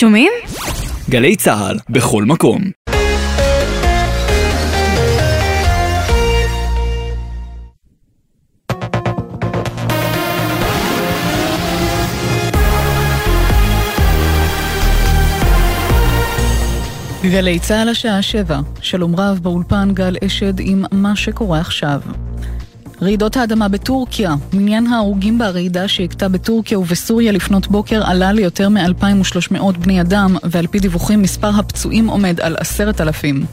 שומעים? גלי צה"ל, בכל מקום. גלי צה"ל השעה שבע, שלום רב באולפן גל אשד עם מה שקורה עכשיו. רעידות האדמה בטורקיה, מניין ההרוגים ברעידה שהכתה בטורקיה ובסוריה לפנות בוקר עלה ליותר מ-2,300 בני אדם, ועל פי דיווחים מספר הפצועים עומד על עשרת אלפים.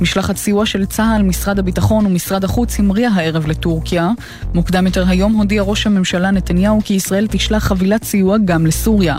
משלחת סיוע של צה"ל, משרד הביטחון ומשרד החוץ המריאה הערב לטורקיה. מוקדם יותר היום הודיע ראש הממשלה נתניהו כי ישראל תשלח חבילת סיוע גם לסוריה.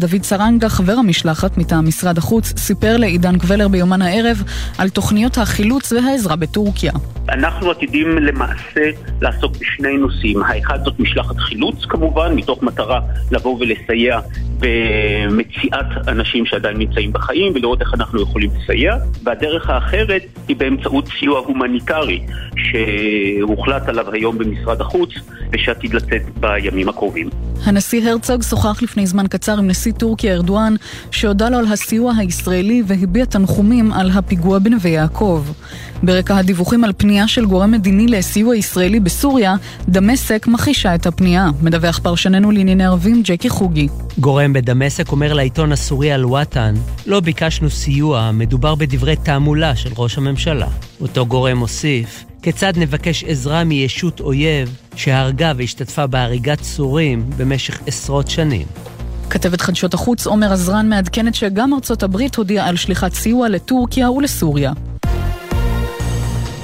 דוד סרנגה, חבר המשלחת מטעם משרד החוץ, סיפר לעידן קבלר ביומן הערב על תוכניות החילוץ והעזרה בטורקיה. אנחנו עתידים למעשה לעסוק בשני נושאים. האחד זאת משלחת חילוץ כמובן, מתוך מטרה לבוא ולסייע במציאת אנשים שעדיין נמצאים בחיים ולראות איך אנחנו יכולים לסייע. והדרך האחרת היא באמצעות סיוע הומניטרי שהוחלט עליו היום במשרד החוץ ושעתיד לצאת בימים הקרובים. הנשיא הרצוג שוחח לפני זמן קצר עם נשיא טורקיה ארדואן, שהודה לו על הסיוע הישראלי והביע תנחומים על הפיגוע בנווה יעקב. ברקע הדיווחים על פנייה של גורם מדיני לסיוע ישראלי בסוריה, דמשק מכחישה את הפנייה. מדווח פרשננו לענייני ערבים ג'קי חוגי. גורם בדמשק אומר לעיתון הסורי אל-וואטן, לא ביקשנו סיוע, מדובר בדברי תעמולה של ראש הממשלה. אותו גורם הוסיף, כיצד נבקש עזרה מישות אויב שהרגה והשתתפה בהריגת סורים במשך עשרות שנים? כתבת חדשות החוץ עומר עזרן מעדכנת שגם ארצות הברית הודיעה על שליחת סיוע לטורקיה ולסוריה.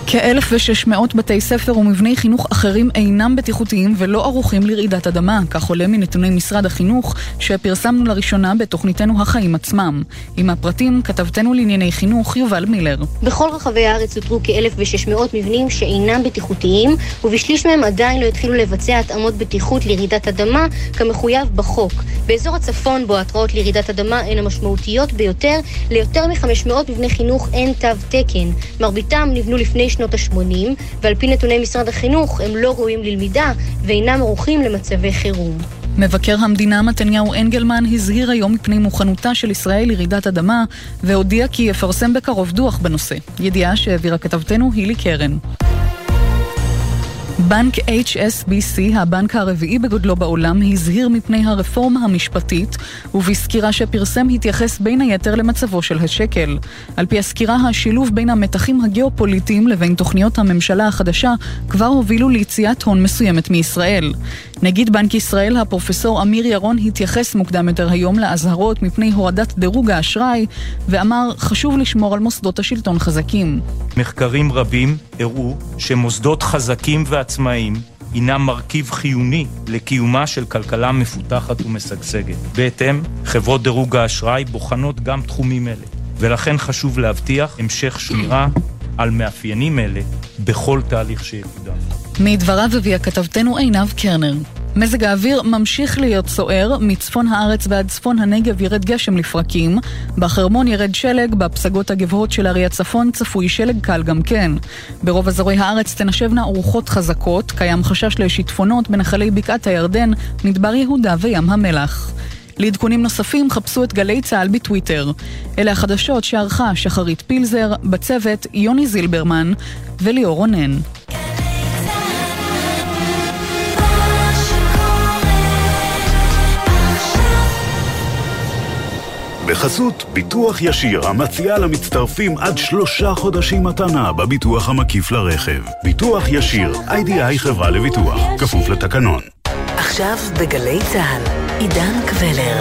כ-1,600 בתי ספר ומבני חינוך אחרים אינם בטיחותיים ולא ערוכים לרעידת אדמה, כך עולה מנתוני משרד החינוך שפרסמנו לראשונה בתוכניתנו החיים עצמם. עם הפרטים, כתבתנו לענייני חינוך יובל מילר. בכל רחבי הארץ אותרו כ-1,600 מבנים שאינם בטיחותיים, ובשליש מהם עדיין לא התחילו לבצע התאמות בטיחות לרעידת אדמה כמחויב בחוק. באזור הצפון, בו ההתראות לרעידת אדמה הן המשמעותיות ביותר, ליותר מ-500 מבני חינוך אין תו תקן. מרביתם נבנו לפני שנות ה-80, ועל פי נתוני משרד החינוך הם לא ראויים ללמידה ואינם ערוכים למצבי חירום. מבקר המדינה מתניהו אנגלמן הזהיר היום מפני מוכנותה של ישראל לרעידת אדמה, והודיע כי יפרסם בקרוב דוח בנושא. ידיעה שהעבירה כתבתנו הילי קרן. בנק HSBC, הבנק הרביעי בגודלו בעולם, הזהיר מפני הרפורמה המשפטית, ובסקירה שפרסם התייחס בין היתר למצבו של השקל. על פי הסקירה, השילוב בין המתחים הגיאופוליטיים לבין תוכניות הממשלה החדשה כבר הובילו ליציאת הון מסוימת מישראל. נגיד בנק ישראל, הפרופסור אמיר ירון, התייחס מוקדם יותר היום לאזהרות מפני הורדת דירוג האשראי, ואמר, חשוב לשמור על מוסדות השלטון חזקים. מחקרים רבים הראו שמוסדות חזקים ועצמאיים הינם מרכיב חיוני לקיומה של כלכלה מפותחת ומשגשגת. בהתאם, חברות דירוג האשראי בוחנות גם תחומים אלה, ולכן חשוב להבטיח המשך שמירה על מאפיינים אלה בכל תהליך שיקודם. מדבריו הביאה כתבתנו עינב קרנר. מזג האוויר ממשיך להיות סוער, מצפון הארץ ועד צפון הנגב ירד גשם לפרקים, בחרמון ירד שלג, בפסגות הגבוהות של ערי הצפון צפוי שלג קל גם כן. ברוב אזורי הארץ תנשבנה רוחות חזקות, קיים חשש לשיטפונות בנחלי בקעת הירדן, מדבר יהודה וים המלח. לעדכונים נוספים חפשו את גלי צה"ל בטוויטר. אלה החדשות שערכה שחרית פילזר, בצוות יוני זילברמן וליאור רונן. בחסות ביטוח ישיר המציע למצטרפים עד שלושה חודשים מתנה בביטוח המקיף לרכב. ביטוח ישיר, איי-די-איי חברה לביטוח, כפוף לתקנון. עכשיו בגלי צה"ל, עידן קבלר.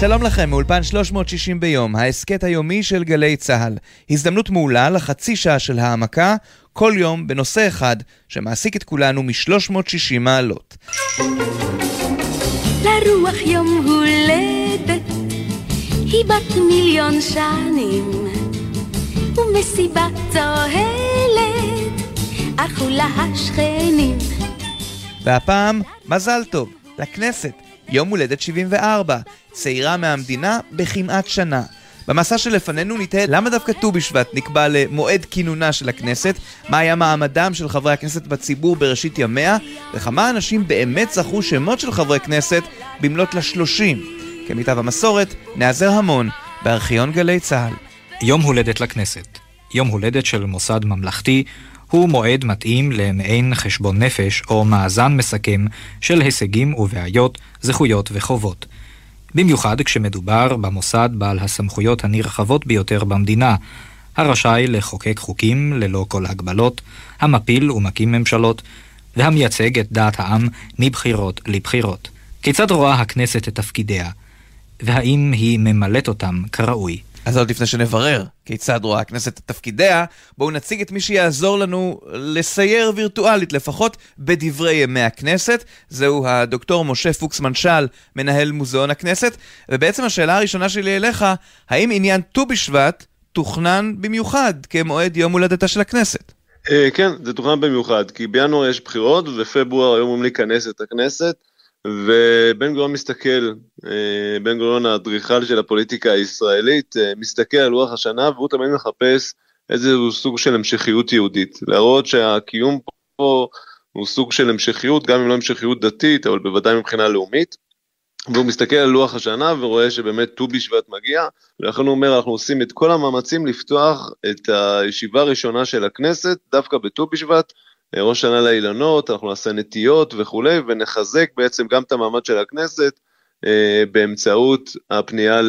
שלום לכם, מאולפן 360 ביום, ההסכת היומי של גלי צה"ל. הזדמנות מעולה לחצי שעה של העמקה, כל יום בנושא אחד שמעסיק את כולנו מ-360 מעלות. לרוח יום הולדת, היא בת מיליון שנים, ומסיבה צוהלת, הלכו לה השכנים. והפעם, מזל טוב, לכנסת, יום הולדת 74, צעירה מהמדינה בכמעט שנה. במסע שלפנינו נתהה למה דווקא ט"ו בשבט נקבע למועד כינונה של הכנסת, מה היה מעמדם של חברי הכנסת בציבור בראשית ימיה, וכמה אנשים באמת זכו שמות של חברי כנסת במלאת לשלושים. כמיטב המסורת, נעזר המון בארכיון גלי צה"ל. יום הולדת לכנסת. יום הולדת של מוסד ממלכתי הוא מועד מתאים למעין חשבון נפש או מאזן מסכם של הישגים ובעיות, זכויות וחובות. במיוחד כשמדובר במוסד בעל הסמכויות הנרחבות ביותר במדינה, הרשאי לחוקק חוקים ללא כל הגבלות, המפיל ומקים ממשלות, והמייצג את דעת העם מבחירות לבחירות. כיצד רואה הכנסת את תפקידיה, והאם היא ממלאת אותם כראוי? אז עוד לפני שנברר כיצד רואה הכנסת את תפקידיה, בואו נציג את מי שיעזור לנו לסייר וירטואלית, לפחות בדברי ימי הכנסת. זהו הדוקטור משה פוקס מנשל, מנהל מוזיאון הכנסת. ובעצם השאלה הראשונה שלי אליך, האם עניין ט"ו בשבט תוכנן במיוחד כמועד יום הולדתה של הכנסת? אה, כן, זה תוכנן במיוחד, כי בינואר יש בחירות ובפברואר היום אומרים להיכנס את הכנסת. ובן גוריון מסתכל, אה, בן גוריון האדריכל של הפוליטיקה הישראלית, אה, מסתכל על לוח השנה והוא תמיד מחפש איזשהו סוג של המשכיות יהודית. להראות שהקיום פה הוא סוג של המשכיות, גם אם לא המשכיות דתית, אבל בוודאי מבחינה לאומית. והוא מסתכל על לוח השנה ורואה שבאמת ט"ו בשבט מגיע, ולכן הוא אומר, אנחנו עושים את כל המאמצים לפתוח את הישיבה הראשונה של הכנסת דווקא בט"ו בשבט, ראש שנה לאילנות, אנחנו נעשה נטיות וכולי, ונחזק בעצם גם את המעמד של הכנסת אה, באמצעות הפנייה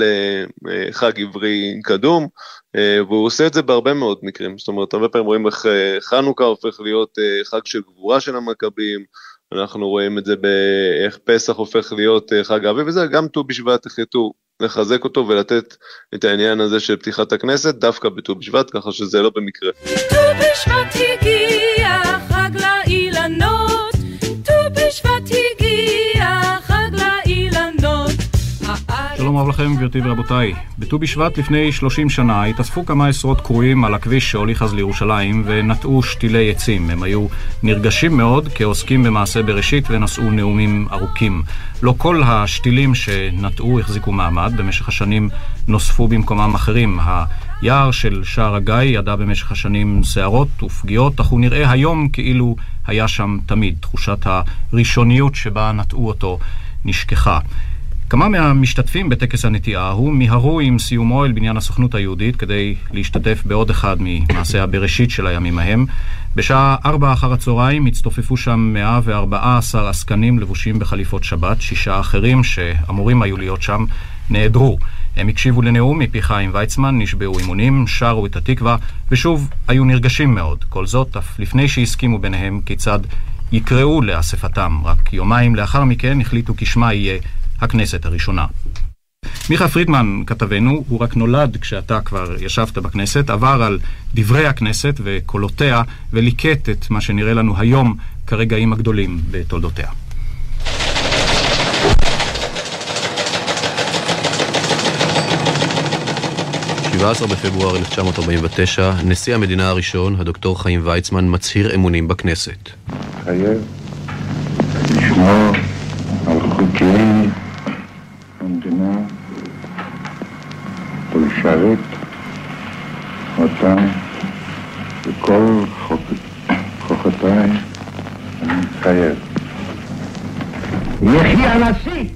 לחג עברי קדום, אה, והוא עושה את זה בהרבה מאוד מקרים, זאת אומרת, הרבה פעמים רואים איך אה, חנוכה הופך להיות חג של גבורה של המכבים, אנחנו רואים את זה באיך פסח הופך להיות חג האביב, וזה גם ט"ו בשבט החליטו לחזק אותו ולתת את העניין הזה של פתיחת הכנסת דווקא בט"ו בשבט, ככה שזה לא במקרה. ט"ו בשבט הגיע שלום רב לכם גברתי ורבותיי. בט"ו בשבט לפני 30 שנה התאספו כמה עשרות קרואים על הכביש שהוליך אז לירושלים ונטעו שתילי עצים. הם היו נרגשים מאוד כעוסקים במעשה בראשית ונשאו נאומים ארוכים. לא כל השתילים שנטעו החזיקו מעמד, במשך השנים נוספו במקומם אחרים. היער של שער הגיא ידע במשך השנים סערות ופגיעות, אך הוא נראה היום כאילו היה שם תמיד. תחושת הראשוניות שבה נטעו אותו נשכחה. כמה מהמשתתפים בטקס הנטיעה הוא מיהרו עם סיומו אל בניין הסוכנות היהודית כדי להשתתף בעוד אחד ממעשי הבראשית של הימים ההם. בשעה ארבע אחר הצהריים הצטופפו שם 114 עסקנים לבושים בחליפות שבת, שישה אחרים שאמורים היו להיות שם נעדרו. הם הקשיבו לנאום מפי חיים ויצמן, נשבעו אימונים, שרו את התקווה, ושוב היו נרגשים מאוד. כל זאת, אף לפני שהסכימו ביניהם כיצד יקראו לאספתם. רק יומיים לאחר מכן החליטו כי שמה יהיה הכנסת הראשונה. מיכה פרידמן, כתבנו, הוא רק נולד כשאתה כבר ישבת בכנסת, עבר על דברי הכנסת וקולותיה וליקט את מה שנראה לנו היום כרגעים הגדולים בתולדותיה. ב-17 בפברואר 1949, נשיא המדינה הראשון, הדוקטור חיים ויצמן, מצהיר אמונים בכנסת. חייב לשמור על חוקי ולשרת אותה בכל כוחותיי אני מתחייב. יחי הנשיא!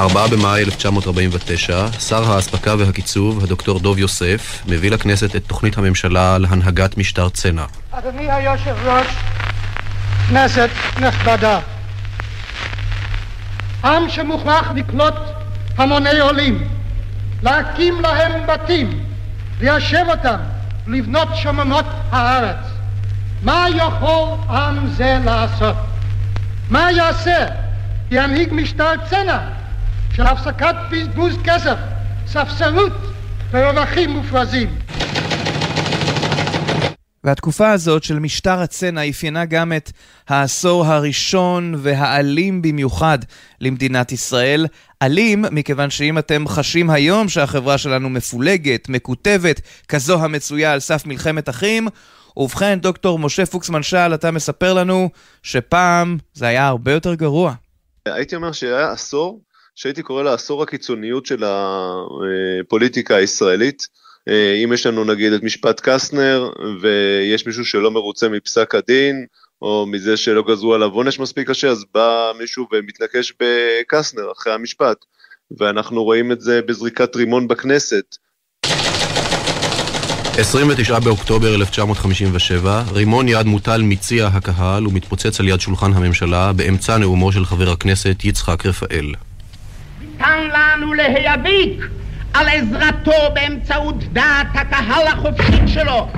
4 במאי 1949, שר האספקה והקיצוב, הדוקטור דוב יוסף, מביא לכנסת את תוכנית הממשלה להנהגת משטר צנע. אדוני היושב ראש, כנסת נכבדה, עם שמוכרח לקלוט המוני עולים, להקים להם בתים, ליישב אותם, לבנות שממות הארץ. מה יכול עם זה לעשות? מה יעשה? ינהיג משטר צנע של הפסקת בזבוז כסף, ספסרות ורווחים מופרזים. והתקופה הזאת של משטר הצנע אפיינה גם את העשור הראשון והאלים במיוחד למדינת ישראל. אלים, מכיוון שאם אתם חשים היום שהחברה שלנו מפולגת, מקוטבת, כזו המצויה על סף מלחמת אחים, ובכן, דוקטור משה פוקס מנשל, אתה מספר לנו שפעם זה היה הרבה יותר גרוע. הייתי אומר שהיה עשור שהייתי קורא לה עשור הקיצוניות של הפוליטיקה הישראלית. אה, אם יש לנו נגיד את משפט קסטנר ויש מישהו שלא מרוצה מפסק הדין, או מזה שלא גזרו עליו עונש מספיק קשה, אז בא מישהו ומתנקש בקסטנר אחרי המשפט. ואנחנו רואים את זה בזריקת רימון בכנסת. 29 באוקטובר 1957, רימון יד מוטל מציע הקהל ומתפוצץ על יד שולחן הממשלה באמצע נאומו של חבר הכנסת יצחק רפאל. ניתן לנו להיאבק על עזרתו באמצעות דעת הקהל החופשית שלו.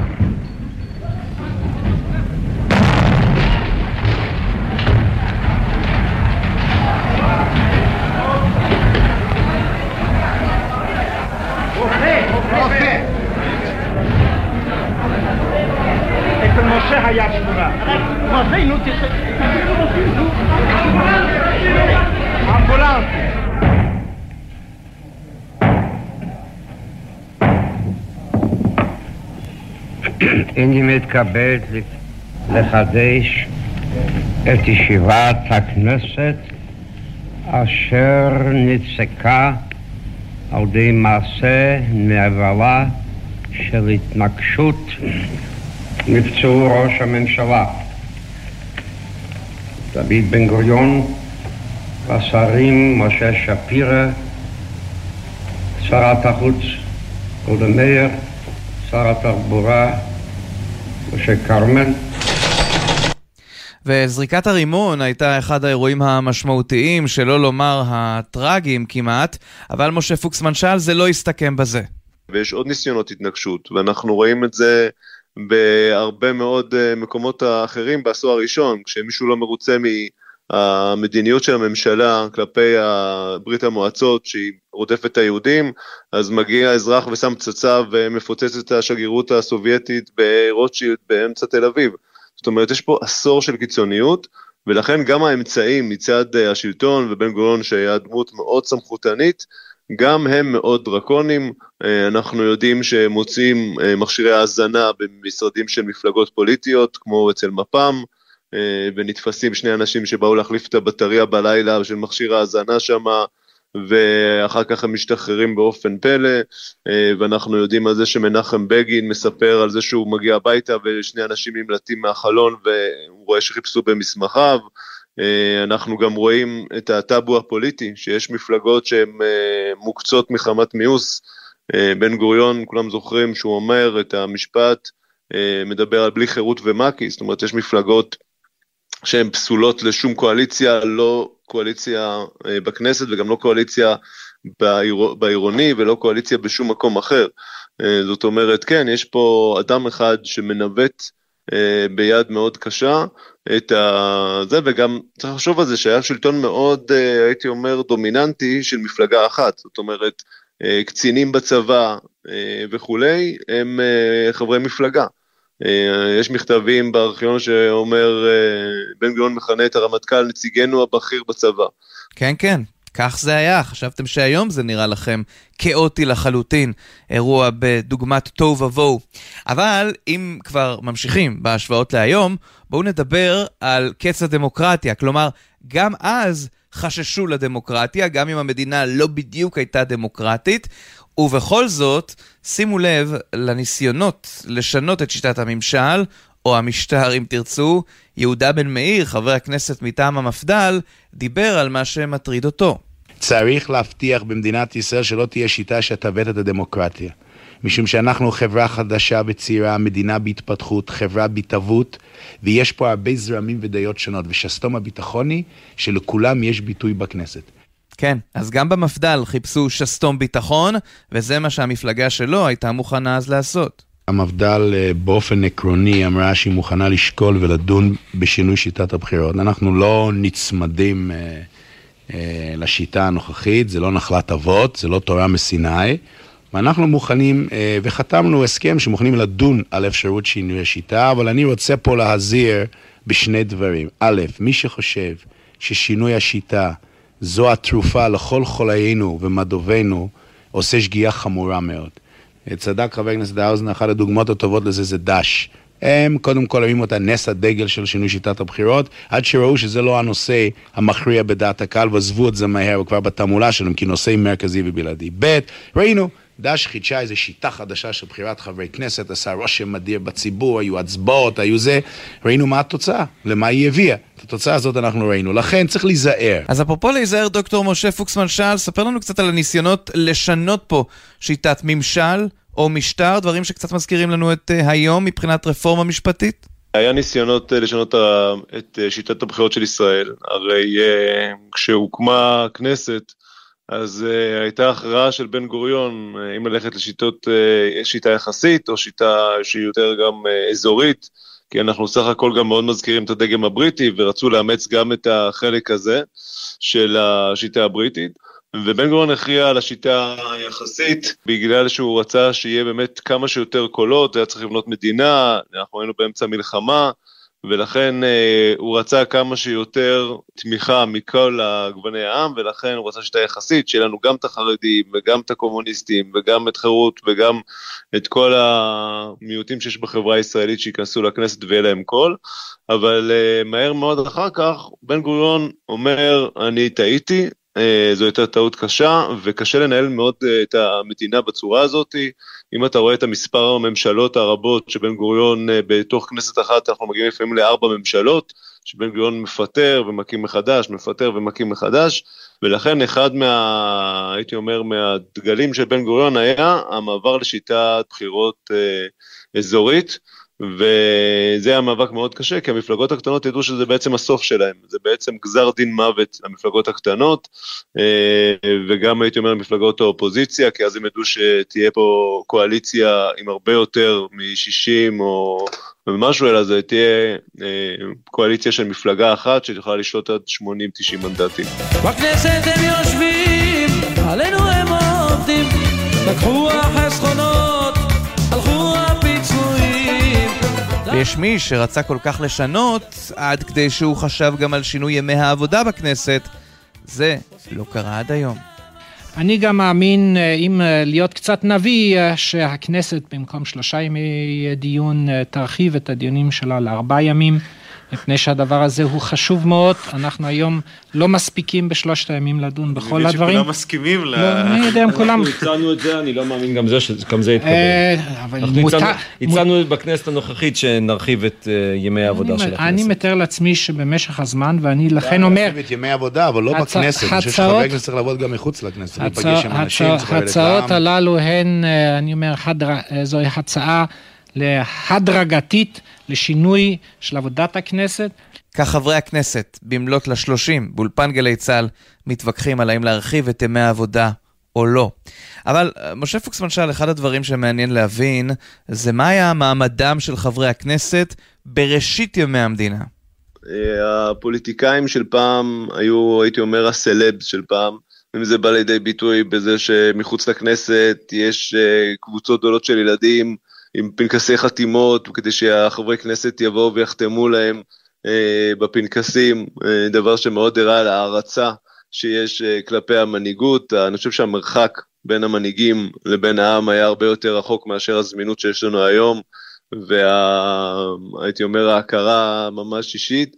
משה היה שמורה. משה, נו אמבולנס. אני מתכבד לחדש את ישיבת הכנסת אשר נפסקה על ידי מעשה נבלה של התנגשות נפצעו ראש הממשלה. דוד בן גוריון והשרים משה שפירא, שרת החוץ גולדה מאיר שר התחבורה משה כרמל. וזריקת הרימון הייתה אחד האירועים המשמעותיים, שלא לומר הטרגיים כמעט, אבל משה פוקס מנשל זה לא הסתכם בזה. ויש עוד ניסיונות התנגשות, ואנחנו רואים את זה בהרבה מאוד אה, מקומות אחרים בעשור הראשון, כשמישהו לא מרוצה מ... המדיניות של הממשלה כלפי ברית המועצות שהיא רודפת את היהודים, אז מגיע אזרח ושם פצצה ומפוצץ את השגרירות הסובייטית ברוטשילד באמצע תל אביב. זאת אומרת, יש פה עשור של קיצוניות, ולכן גם האמצעים מצד השלטון ובן גוריון שהיה דמות מאוד סמכותנית, גם הם מאוד דרקונים, אנחנו יודעים שמוצאים מכשירי האזנה במשרדים של מפלגות פוליטיות, כמו אצל מפ"ם, אה, ונתפסים שני אנשים שבאו להחליף את הבטריה בלילה של מכשיר ההאזנה שם, ואחר כך הם משתחררים באופן פלא, אה, ואנחנו יודעים על זה שמנחם בגין מספר על זה שהוא מגיע הביתה ושני אנשים נמלטים מהחלון והוא רואה שחיפשו במסמכיו. אה, אנחנו גם רואים את הטאבו הפוליטי, שיש מפלגות שהן מוקצות מחמת מיאוס. בן גוריון, כולם זוכרים שהוא אומר את המשפט, מדבר על בלי חירות ומק"י, זאת אומרת יש מפלגות שהן פסולות לשום קואליציה, לא קואליציה אה, בכנסת וגם לא קואליציה בעיר, בעירוני ולא קואליציה בשום מקום אחר. אה, זאת אומרת, כן, יש פה אדם אחד שמנווט אה, ביד מאוד קשה את זה, וגם צריך לחשוב על זה שהיה שלטון מאוד, הייתי אומר, דומיננטי של מפלגה אחת. זאת אומרת, קצינים בצבא וכולי, הם חברי מפלגה. אה, יש מכתבים בארכיון שאומר, אה, בן גוריון מכנה את הרמטכ"ל נציגנו הבכיר בצבא. כן, כן, כך זה היה. חשבתם שהיום זה נראה לכם כאוטי לחלוטין, אירוע בדוגמת תוהו ובוהו. אבל אם כבר ממשיכים בהשוואות להיום, בואו נדבר על קץ הדמוקרטיה. כלומר, גם אז חששו לדמוקרטיה, גם אם המדינה לא בדיוק הייתה דמוקרטית, ובכל זאת, שימו לב לניסיונות לשנות את שיטת הממשל, או המשטר אם תרצו. יהודה בן מאיר, חבר הכנסת מטעם המפד"ל, דיבר על מה שמטריד אותו. צריך להבטיח במדינת ישראל שלא תהיה שיטה שתעוות את הדמוקרטיה. משום שאנחנו חברה חדשה וצעירה, מדינה בהתפתחות, חברה בהתהוות, ויש פה הרבה זרמים ודעות שונות, ושסתום הביטחון היא שלכולם יש ביטוי בכנסת. כן, אז גם במפד"ל חיפשו שסתום ביטחון, וזה מה שהמפלגה שלו הייתה מוכנה אז לעשות. המפד"ל אה, באופן עקרוני אמרה שהיא מוכנה לשקול ולדון בשינוי שיטת הבחירות. אנחנו לא נצמדים אה, אה, לשיטה הנוכחית, זה לא נחלת אבות, זה לא תורה מסיני, ואנחנו מוכנים, אה, וחתמנו הסכם שמוכנים לדון על אפשרות שינוי השיטה, אבל אני רוצה פה להזהיר בשני דברים. א', מי שחושב ששינוי השיטה זו התרופה לכל חוליינו ומדובינו, עושה שגיאה חמורה מאוד. צדק חבר הכנסת האוזן, אחת הדוגמאות הטובות לזה זה דש. הם קודם כל רואים אותה נס הדגל של שינוי שיטת הבחירות, עד שראו שזה לא הנושא המכריע בדעת הקהל ועזבו את זה מהר כבר בתעמולה שלהם כנושא מרכזי ובלעדי. ב', ראינו דש חידשה איזו שיטה חדשה של בחירת חברי כנסת, עשה רושם מדיר בציבור, היו הצבעות, היו זה, ראינו מה התוצאה, למה היא הביאה. את התוצאה הזאת אנחנו ראינו, לכן צריך להיזהר. אז אפרופו להיזהר, דוקטור משה פוקסמן שאל, ספר לנו קצת על הניסיונות לשנות פה שיטת ממשל או משטר, דברים שקצת מזכירים לנו את uh, היום מבחינת רפורמה משפטית? היה ניסיונות uh, לשנות את uh, שיטת הבחירות של ישראל, הרי כשהוקמה הכנסת, אז uh, הייתה הכרעה של בן גוריון uh, אם ללכת לשיטות, uh, שיטה יחסית או שיטה שהיא יותר גם uh, אזורית, כי אנחנו סך הכל גם מאוד מזכירים את הדגם הבריטי ורצו לאמץ גם את החלק הזה של השיטה הבריטית. ובן גוריון הכריע על השיטה היחסית בגלל שהוא רצה שיהיה באמת כמה שיותר קולות, היה צריך לבנות מדינה, אנחנו היינו באמצע מלחמה, ולכן אה, הוא רצה כמה שיותר תמיכה מכל גווני העם, ולכן הוא רצה שיטה יחסית, שיהיה לנו גם את החרדים וגם את הקומוניסטים וגם את חירות וגם את כל המיעוטים שיש בחברה הישראלית שייכנסו לכנסת ויהיה להם קול, אבל אה, מהר מאוד אחר כך בן גוריון אומר, אני טעיתי, זו הייתה טעות קשה, וקשה לנהל מאוד אה, את המדינה בצורה הזאת. אם אתה רואה את המספר הממשלות הרבות שבן גוריון, אה, בתוך כנסת אחת אנחנו מגיעים לפעמים לארבע ממשלות, שבן גוריון מפטר ומקים מחדש, מפטר ומקים מחדש, ולכן אחד מה, הייתי אומר, מהדגלים של בן גוריון היה המעבר לשיטת בחירות אה, אזורית. וזה היה מאבק מאוד קשה, כי המפלגות הקטנות ידעו שזה בעצם הסוף שלהם, זה בעצם גזר דין מוות למפלגות הקטנות, אה, וגם הייתי אומר למפלגות האופוזיציה, כי אז הם ידעו שתהיה פה קואליציה עם הרבה יותר מ-60 או משהו, אלא זה תהיה אה, קואליציה של מפלגה אחת שתוכל לשלוט עד 80-90 מנדטים. בכנסת הם יושבים, עלינו הם עובדים, לקחו החסכונות, ויש מי שרצה כל כך לשנות, עד כדי שהוא חשב גם על שינוי ימי העבודה בכנסת. זה לא קרה עד היום. אני גם מאמין, אה, אם אה, להיות קצת נביא, אה, שהכנסת במקום שלושה ימי דיון תרחיב את הדיונים שלה לארבעה ימים. מפני שהדבר הזה הוא חשוב מאוד, אנחנו היום לא מספיקים בשלושת הימים לדון בכל הדברים. אני מבין שכולם מסכימים ל... לא, אני יודע אם כולם... אנחנו הצענו את זה, אני לא מאמין גם זה שגם זה יתקבל. אה, אבל מותר... הצענו בכנסת הנוכחית שנרחיב את אה, ימי העבודה של הכנסת. אני מתאר לעצמי שבמשך הזמן, ואני לכן אומר... להרחיב את ימי העבודה, אבל לא בכנסת. אני חושב שחבר הכנסת צריך לעבוד גם מחוץ לכנסת, להיפגש עם אנשים, ההצעות הללו הן, אה, אני אומר, זוהי הצעה להדרגתית. לשינוי של עבודת הכנסת. כך חברי הכנסת, במלאת לשלושים, באולפן גלי צה"ל, מתווכחים על האם להרחיב את ימי העבודה או לא. אבל אה, משה פוקסמן שאל, אחד הדברים שמעניין להבין, זה מה היה מעמדם של חברי הכנסת בראשית ימי המדינה. אה, הפוליטיקאים של פעם היו, הייתי אומר, הסלבס של פעם. אם זה בא לידי ביטוי בזה שמחוץ לכנסת יש אה, קבוצות גדולות של ילדים עם פנקסי חתימות, כדי שהחברי כנסת יבואו ויחתמו להם אה, בפנקסים, אה, דבר שמאוד הראה על ההערצה שיש אה, כלפי המנהיגות. אני חושב שהמרחק בין המנהיגים לבין העם היה הרבה יותר רחוק מאשר הזמינות שיש לנו היום, והייתי אומר ההכרה ממש אישית,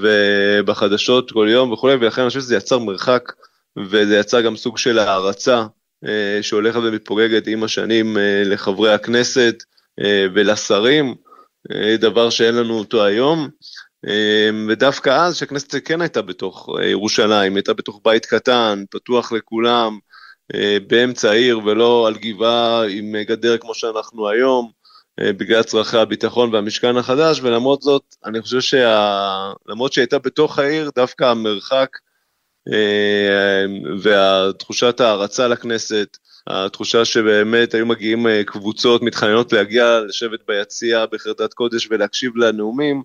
ובחדשות כל יום וכולי, ולכן אני חושב שזה יצר מרחק, וזה יצר גם סוג של הערצה שהולכת ומתפוגגת עם השנים אה, לחברי הכנסת אה, ולשרים, דבר שאין לנו אותו היום. ודווקא אז, שהכנסת כן הייתה בתוך ירושלים, הייתה בתוך בית קטן, פתוח לכולם, באמצע העיר ולא על גבעה עם גדר כמו שאנחנו היום, בגלל צרכי הביטחון והמשכן החדש, ולמרות זאת, אני חושב שלמרות שהיא הייתה בתוך העיר, דווקא המרחק אה, והתחושת הערצה לכנסת, התחושה שבאמת היו מגיעים אה, קבוצות מתחננות להגיע, לשבת ביציע בחרדת קודש ולהקשיב לנאומים,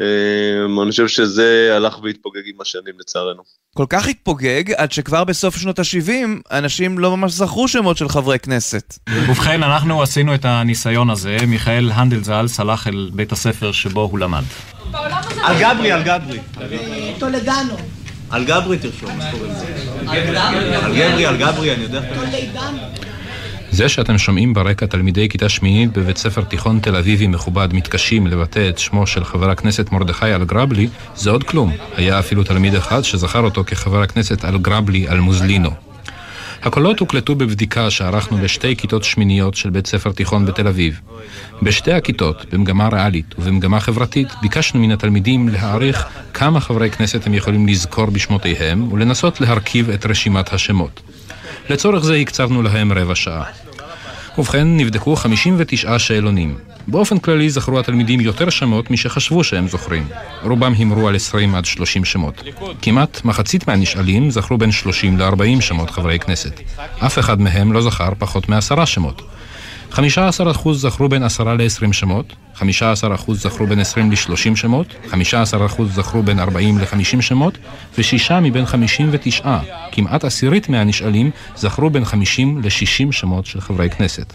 אה, אני חושב שזה הלך והתפוגג עם השנים לצערנו. כל כך התפוגג, עד שכבר בסוף שנות ה-70, אנשים לא ממש זכרו שמות של חברי כנסת. ובכן, אנחנו עשינו את הניסיון הזה. מיכאל הנדל ז"ל סלח אל בית הספר שבו הוא למד. על גברי, על גברי. טולדנו. על גברי תרשום, מה קוראים לזה? על גברי, על גברי, אני יודע. זה שאתם שומעים ברקע תלמידי כיתה שמינית בבית ספר תיכון תל אביבי מכובד מתקשים לבטא את שמו של חבר הכנסת מרדכי אלגרבלי, זה עוד כלום. היה אפילו תלמיד אחד שזכר אותו כחבר הכנסת אלגרבלי אלמוזלינו. הקולות הוקלטו בבדיקה שערכנו בשתי כיתות שמיניות של בית ספר תיכון בתל אביב. בשתי הכיתות, במגמה ריאלית ובמגמה חברתית, ביקשנו מן התלמידים להעריך כמה חברי כנסת הם יכולים לזכור בשמותיהם ולנסות להרכיב את רשימת השמות. לצורך זה הקצבנו להם רבע שעה. ובכן, נבדקו 59 שאלונים. באופן כללי זכרו התלמידים יותר שמות משחשבו שהם זוכרים. רובם הימרו על 20 עד 30 שמות. כמעט מחצית מהנשאלים זכרו בין 30 ל-40 שמות חברי כנסת. אף אחד מהם לא זכר פחות מעשרה שמות. 15% זכרו בין 10 ל-20 שמות, 15% זכרו בין 20 ל-30 שמות, 15% זכרו בין 40 ל-50 שמות, ושישה מבין 59, כמעט עשירית מהנשאלים, זכרו בין 50 ל-60 שמות של חברי כנסת.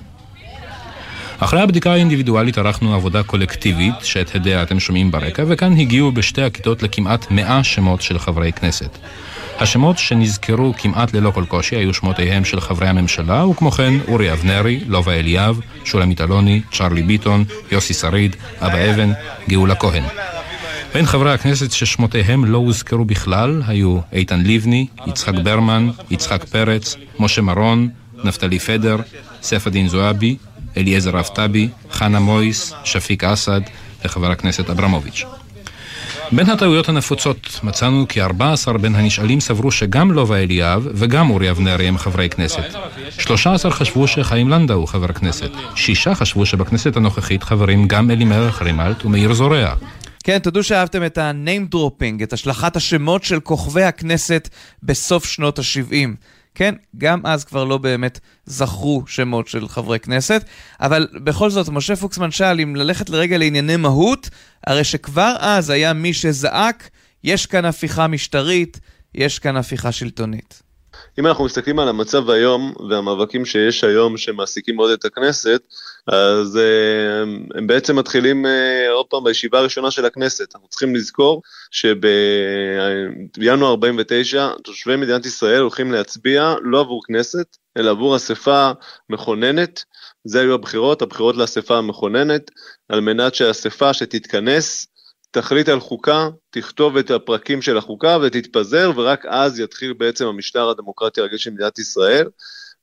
אחרי הבדיקה האינדיבידואלית ערכנו עבודה קולקטיבית, שאת הדעה אתם שומעים ברקע, וכאן הגיעו בשתי הכיתות לכמעט 100 שמות של חברי כנסת. השמות שנזכרו כמעט ללא כל קושי היו שמותיהם של חברי הממשלה, וכמו כן אורי אבנרי, לובה אליאב, שולמית אלוני, צ'רלי ביטון, יוסי שריד, אבא אבן, גאולה כהן. בין חברי הכנסת ששמותיהם לא הוזכרו בכלל היו איתן לבני, יצחק ברמן, יצחק פרץ, משה מרון, נפתלי פדר, ספדין זועבי, אליעזר אבטבי, חנה מויס, שפיק אסד וחבר הכנסת אברמוביץ'. בין הטעויות הנפוצות מצאנו כי 14 בין הנשאלים סברו שגם לובה אליאב וגם אורי אבנרי הם חברי כנסת. 13 חשבו שחיים לנדאו הוא חבר כנסת. שישה חשבו שבכנסת הנוכחית חברים גם אלימלך רימלט ומאיר זורע. כן, תודו שאהבתם את ה-name dropping, את השלכת השמות של כוכבי הכנסת בסוף שנות ה-70. כן, גם אז כבר לא באמת זכרו שמות של חברי כנסת, אבל בכל זאת, משה פוקסמן שאל אם ללכת לרגע לענייני מהות, הרי שכבר אז היה מי שזעק, יש כאן הפיכה משטרית, יש כאן הפיכה שלטונית. אם אנחנו מסתכלים על המצב היום והמאבקים שיש היום שמעסיקים מאוד את הכנסת, אז uh, הם בעצם מתחילים uh, עוד פעם בישיבה הראשונה של הכנסת. אנחנו צריכים לזכור שבינואר 49 תושבי מדינת ישראל הולכים להצביע לא עבור כנסת, אלא עבור אספה מכוננת. זה היו הבחירות, הבחירות לאספה המכוננת, על מנת שהאספה שתתכנס תחליט על חוקה, תכתוב את הפרקים של החוקה ותתפזר, ורק אז יתחיל בעצם המשטר הדמוקרטי הרגיל של מדינת ישראל.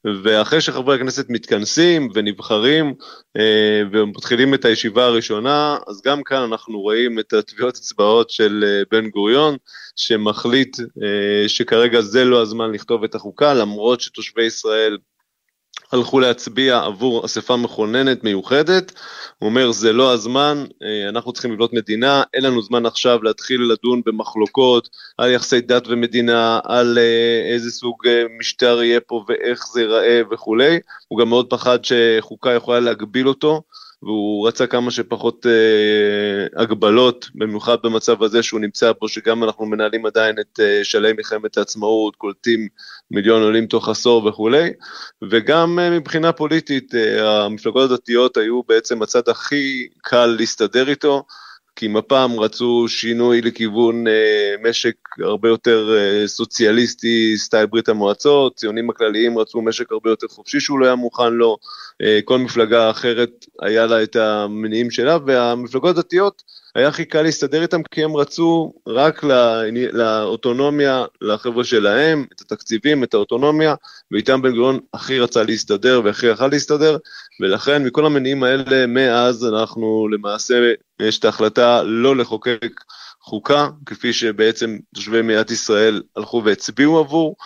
ואחרי שחברי הכנסת מתכנסים ונבחרים אה, ומתחילים את הישיבה הראשונה, אז גם כאן אנחנו רואים את הטביעות אצבעות של אה, בן גוריון, שמחליט אה, שכרגע זה לא הזמן לכתוב את החוקה, למרות שתושבי ישראל הלכו להצביע עבור אספה מכוננת מיוחדת, הוא אומר זה לא הזמן, אה, אנחנו צריכים לבנות מדינה, אין לנו זמן עכשיו להתחיל לדון במחלוקות על יחסי דת ומדינה, על אה, איזה סוג אה, משטר יהיה פה ואיך זה ייראה וכולי, הוא גם מאוד פחד שחוקה יכולה להגביל אותו. והוא רצה כמה שפחות אה, הגבלות, במיוחד במצב הזה שהוא נמצא פה, שגם אנחנו מנהלים עדיין את אה, שלהי מלחמת העצמאות, קולטים מיליון עולים תוך עשור וכולי, וגם אה, מבחינה פוליטית, אה, המפלגות הדתיות היו בעצם הצד הכי קל להסתדר איתו, כי הפעם רצו שינוי לכיוון אה, משק הרבה יותר אה, סוציאליסטי, סטייל ברית המועצות, ציונים הכלליים רצו משק הרבה יותר חופשי שהוא לא היה מוכן לו, אה, כל מפלגה אחרת היה לה את המניעים שלה, והמפלגות הדתיות היה הכי קל להסתדר איתם כי הם רצו רק לא, לאוטונומיה, לחבר'ה שלהם, את התקציבים, את האוטונומיה, ואיתם בן גוריון הכי רצה להסתדר והכי יכל להסתדר, ולכן מכל המניעים האלה, מאז אנחנו למעשה, יש את ההחלטה לא לחוקק חוקה, כפי שבעצם תושבי מדינת ישראל הלכו והצביעו עבור,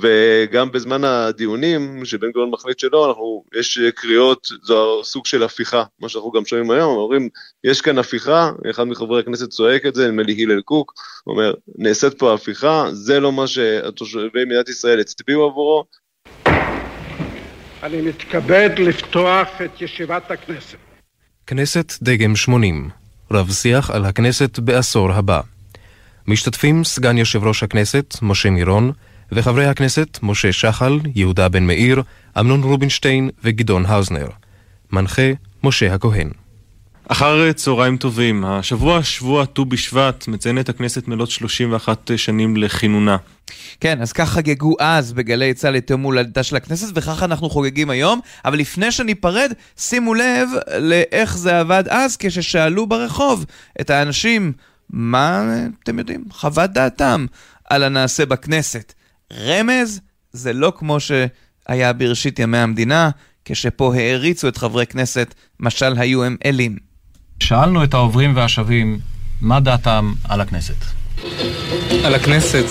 וגם בזמן הדיונים, שבן גוריון מחליט שלא, אנחנו, יש קריאות, זו סוג של הפיכה, מה שאנחנו גם שומעים היום, אומרים, יש כאן הפיכה, אחד מחברי הכנסת צועק את זה, נדמה לי הלל קוק, אומר, נעשית פה הפיכה, זה לא מה שתושבי מדינת ישראל הצביעו עבורו. אני מתכבד לפתוח את ישיבת הכנסת. כנסת דגם 80, רב שיח על הכנסת בעשור הבא. משתתפים סגן יושב ראש הכנסת, משה מירון, וחברי הכנסת משה שחל, יהודה בן מאיר, אמנון רובינשטיין וגדעון האוזנר. מנחה, משה הכהן. אחר צהריים טובים, השבוע שבוע ט"ו בשבט מציין את הכנסת מלאת 31 שנים לכינונה. כן, אז כך חגגו אז בגלי צה"ל את יום הולדתה של הכנסת, וכך אנחנו חוגגים היום. אבל לפני שניפרד, שימו לב לאיך זה עבד אז, כששאלו ברחוב את האנשים, מה אתם יודעים, חוות דעתם על הנעשה בכנסת. רמז, זה לא כמו שהיה בראשית ימי המדינה, כשפה העריצו את חברי כנסת, משל היו הם אלים. שאלנו את העוברים והשבים מה דעתם על הכנסת. על הכנסת.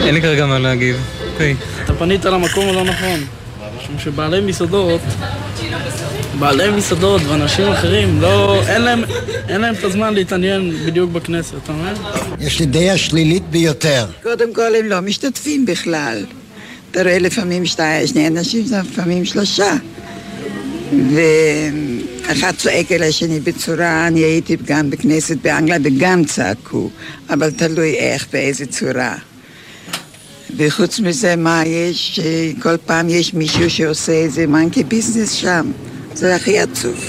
אין לי כרגע מה להגיב. אוקיי. אתה פנית למקום הלא נכון. משום שבעלי מסעדות, בעלי מסעדות ואנשים אחרים, לא, אין להם, אין להם את הזמן להתעניין בדיוק בכנסת, אתה מבין? יש לי דעה שלילית ביותר. קודם כל הם לא משתתפים בכלל. אתה רואה לפעמים שתי, שני אנשים, לפעמים שלושה. ואחד צועק אל השני בצורה, אני הייתי גם בכנסת באנגליה וגם צעקו, אבל תלוי איך, באיזה צורה. וחוץ מזה, מה יש, כל פעם יש מישהו שעושה איזה מנקי ביזנס שם. זה הכי עצוב.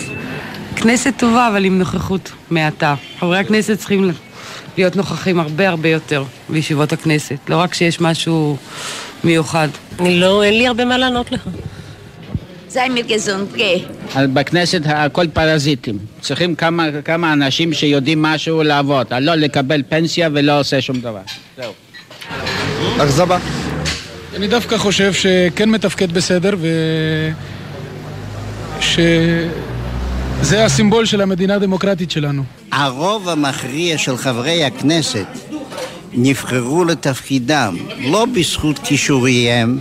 כנסת טובה, אבל עם נוכחות מעטה. חברי הכנסת צריכים להיות נוכחים הרבה הרבה יותר בישיבות הכנסת. לא רק שיש משהו מיוחד. אני לא, אין לי הרבה מה לענות לך. Sei mir gesund, geh. בכנסת הכל פרזיטים. צריכים כמה, כמה אנשים שיודעים משהו לעבוד, לא לקבל פנסיה ולא עושה שום דבר. זהו. אכזבה. אני דווקא חושב שכן מתפקד בסדר ו... שזה הסימבול של המדינה הדמוקרטית שלנו. הרוב המכריע של חברי הכנסת נבחרו לתפקידם לא בזכות כישוריהם,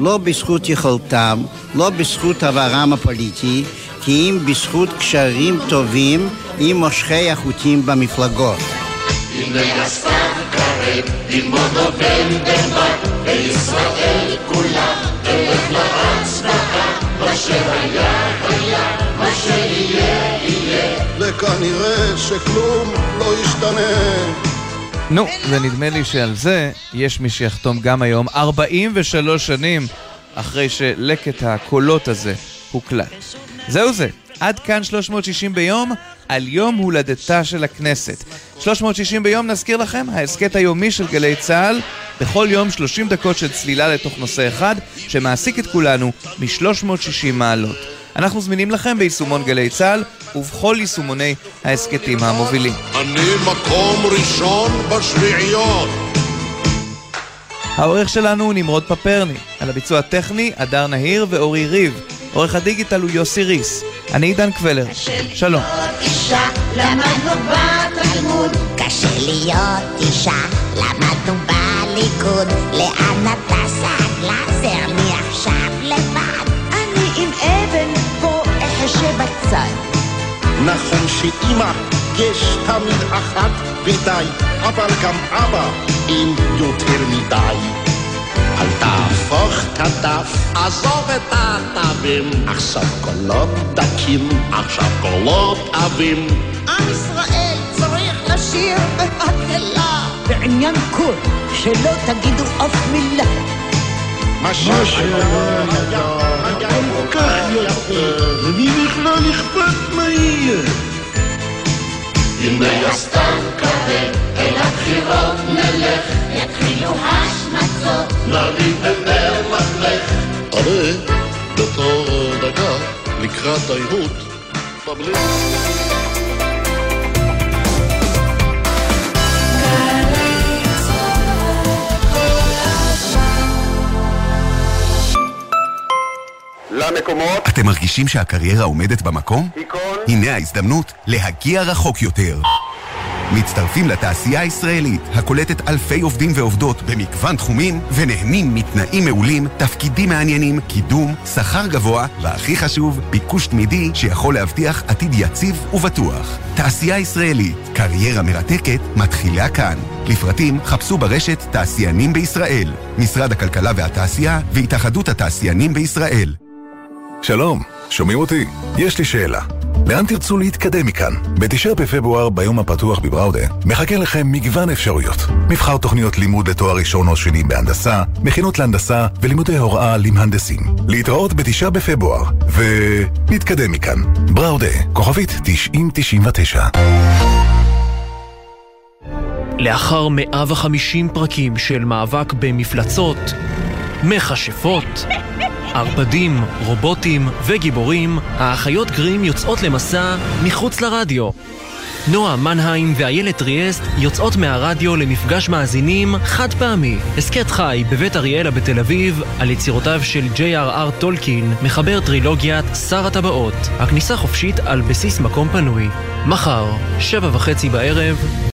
לא בזכות יכולתם, לא בזכות עברם הפוליטי, כי אם בזכות קשרים טובים עם מושכי החוטים במפלגות. וכנראה שכלום לא ישתנה. נו, ונדמה לי שעל זה יש מי שיחתום גם היום 43 שנים אחרי שלקט הקולות הזה הוקלט. זהו זה, עד כאן 360 ביום על יום הולדתה של הכנסת. 360 ביום, נזכיר לכם, ההסכת היומי של גלי צה"ל, בכל יום 30 דקות של צלילה לתוך נושא אחד, שמעסיק את כולנו מ-360 מעלות. אנחנו זמינים לכם ביישומון גלי צה"ל ובכל יישומוני ההסכתים המובילים. אני מקום ראשון בשביעיות. העורך שלנו הוא נמרוד פפרני, על הביצוע הטכני, הדר נהיר ואורי ריב. עורך הדיגיטל הוא יוסי ריס. אני עידן קבלר. שלום. אישה, למדנו בתלמוד. קשה להיות אישה, למדנו בליכוד. לאן אתה עכשיו בצד. נכון שאימא יש תמיד אחת ודי, אבל גם אבא אין יותר מדי. אל תהפוך את הדף, עזוב את התווים. עכשיו קולות דקים, עכשיו קולות עבים. עם ישראל צריך לשיר בהקהלה. בעניין קול, שלא תגידו אף מילה. מה שהיה היה הרי דקה לקראת. למקומות. אתם מרגישים שהקריירה עומדת במקום? הנה ההזדמנות להגיע רחוק יותר. מצטרפים לתעשייה הישראלית, הקולטת אלפי עובדים ועובדות במגוון תחומים, ונהנים מתנאים מעולים, תפקידים מעניינים, קידום, שכר גבוה, והכי חשוב, ביקוש תמידי שיכול להבטיח עתיד יציב ובטוח. תעשייה ישראלית, קריירה מרתקת, מתחילה כאן. לפרטים חפשו ברשת תעשיינים בישראל, משרד הכלכלה והתעשייה והתאחדות התעשיינים בישראל. שלום, שומעים אותי? יש לי שאלה. לאן תרצו להתקדם מכאן? בתשעה בפברואר, ביום הפתוח בבראודה, מחכה לכם מגוון אפשרויות. מבחר תוכניות לימוד לתואר ראשון או שני בהנדסה, מכינות להנדסה ולימודי הוראה למהנדסים. להתראות בתשעה בפברואר, ונתקדם מכאן. בראודה, כוכבית 9099 לאחר 150 פרקים של מאבק במפלצות, מכשפות, ערפדים, רובוטים וגיבורים, האחיות גרים יוצאות למסע מחוץ לרדיו. נועה מנהיים ואיילת טריאסט יוצאות מהרדיו למפגש מאזינים חד פעמי. הסכת חי בבית אריאלה בתל אביב על יצירותיו של J.R.R. טולקין, מחבר טרילוגיית שר הטבעות. הכניסה חופשית על בסיס מקום פנוי. מחר, שבע וחצי בערב,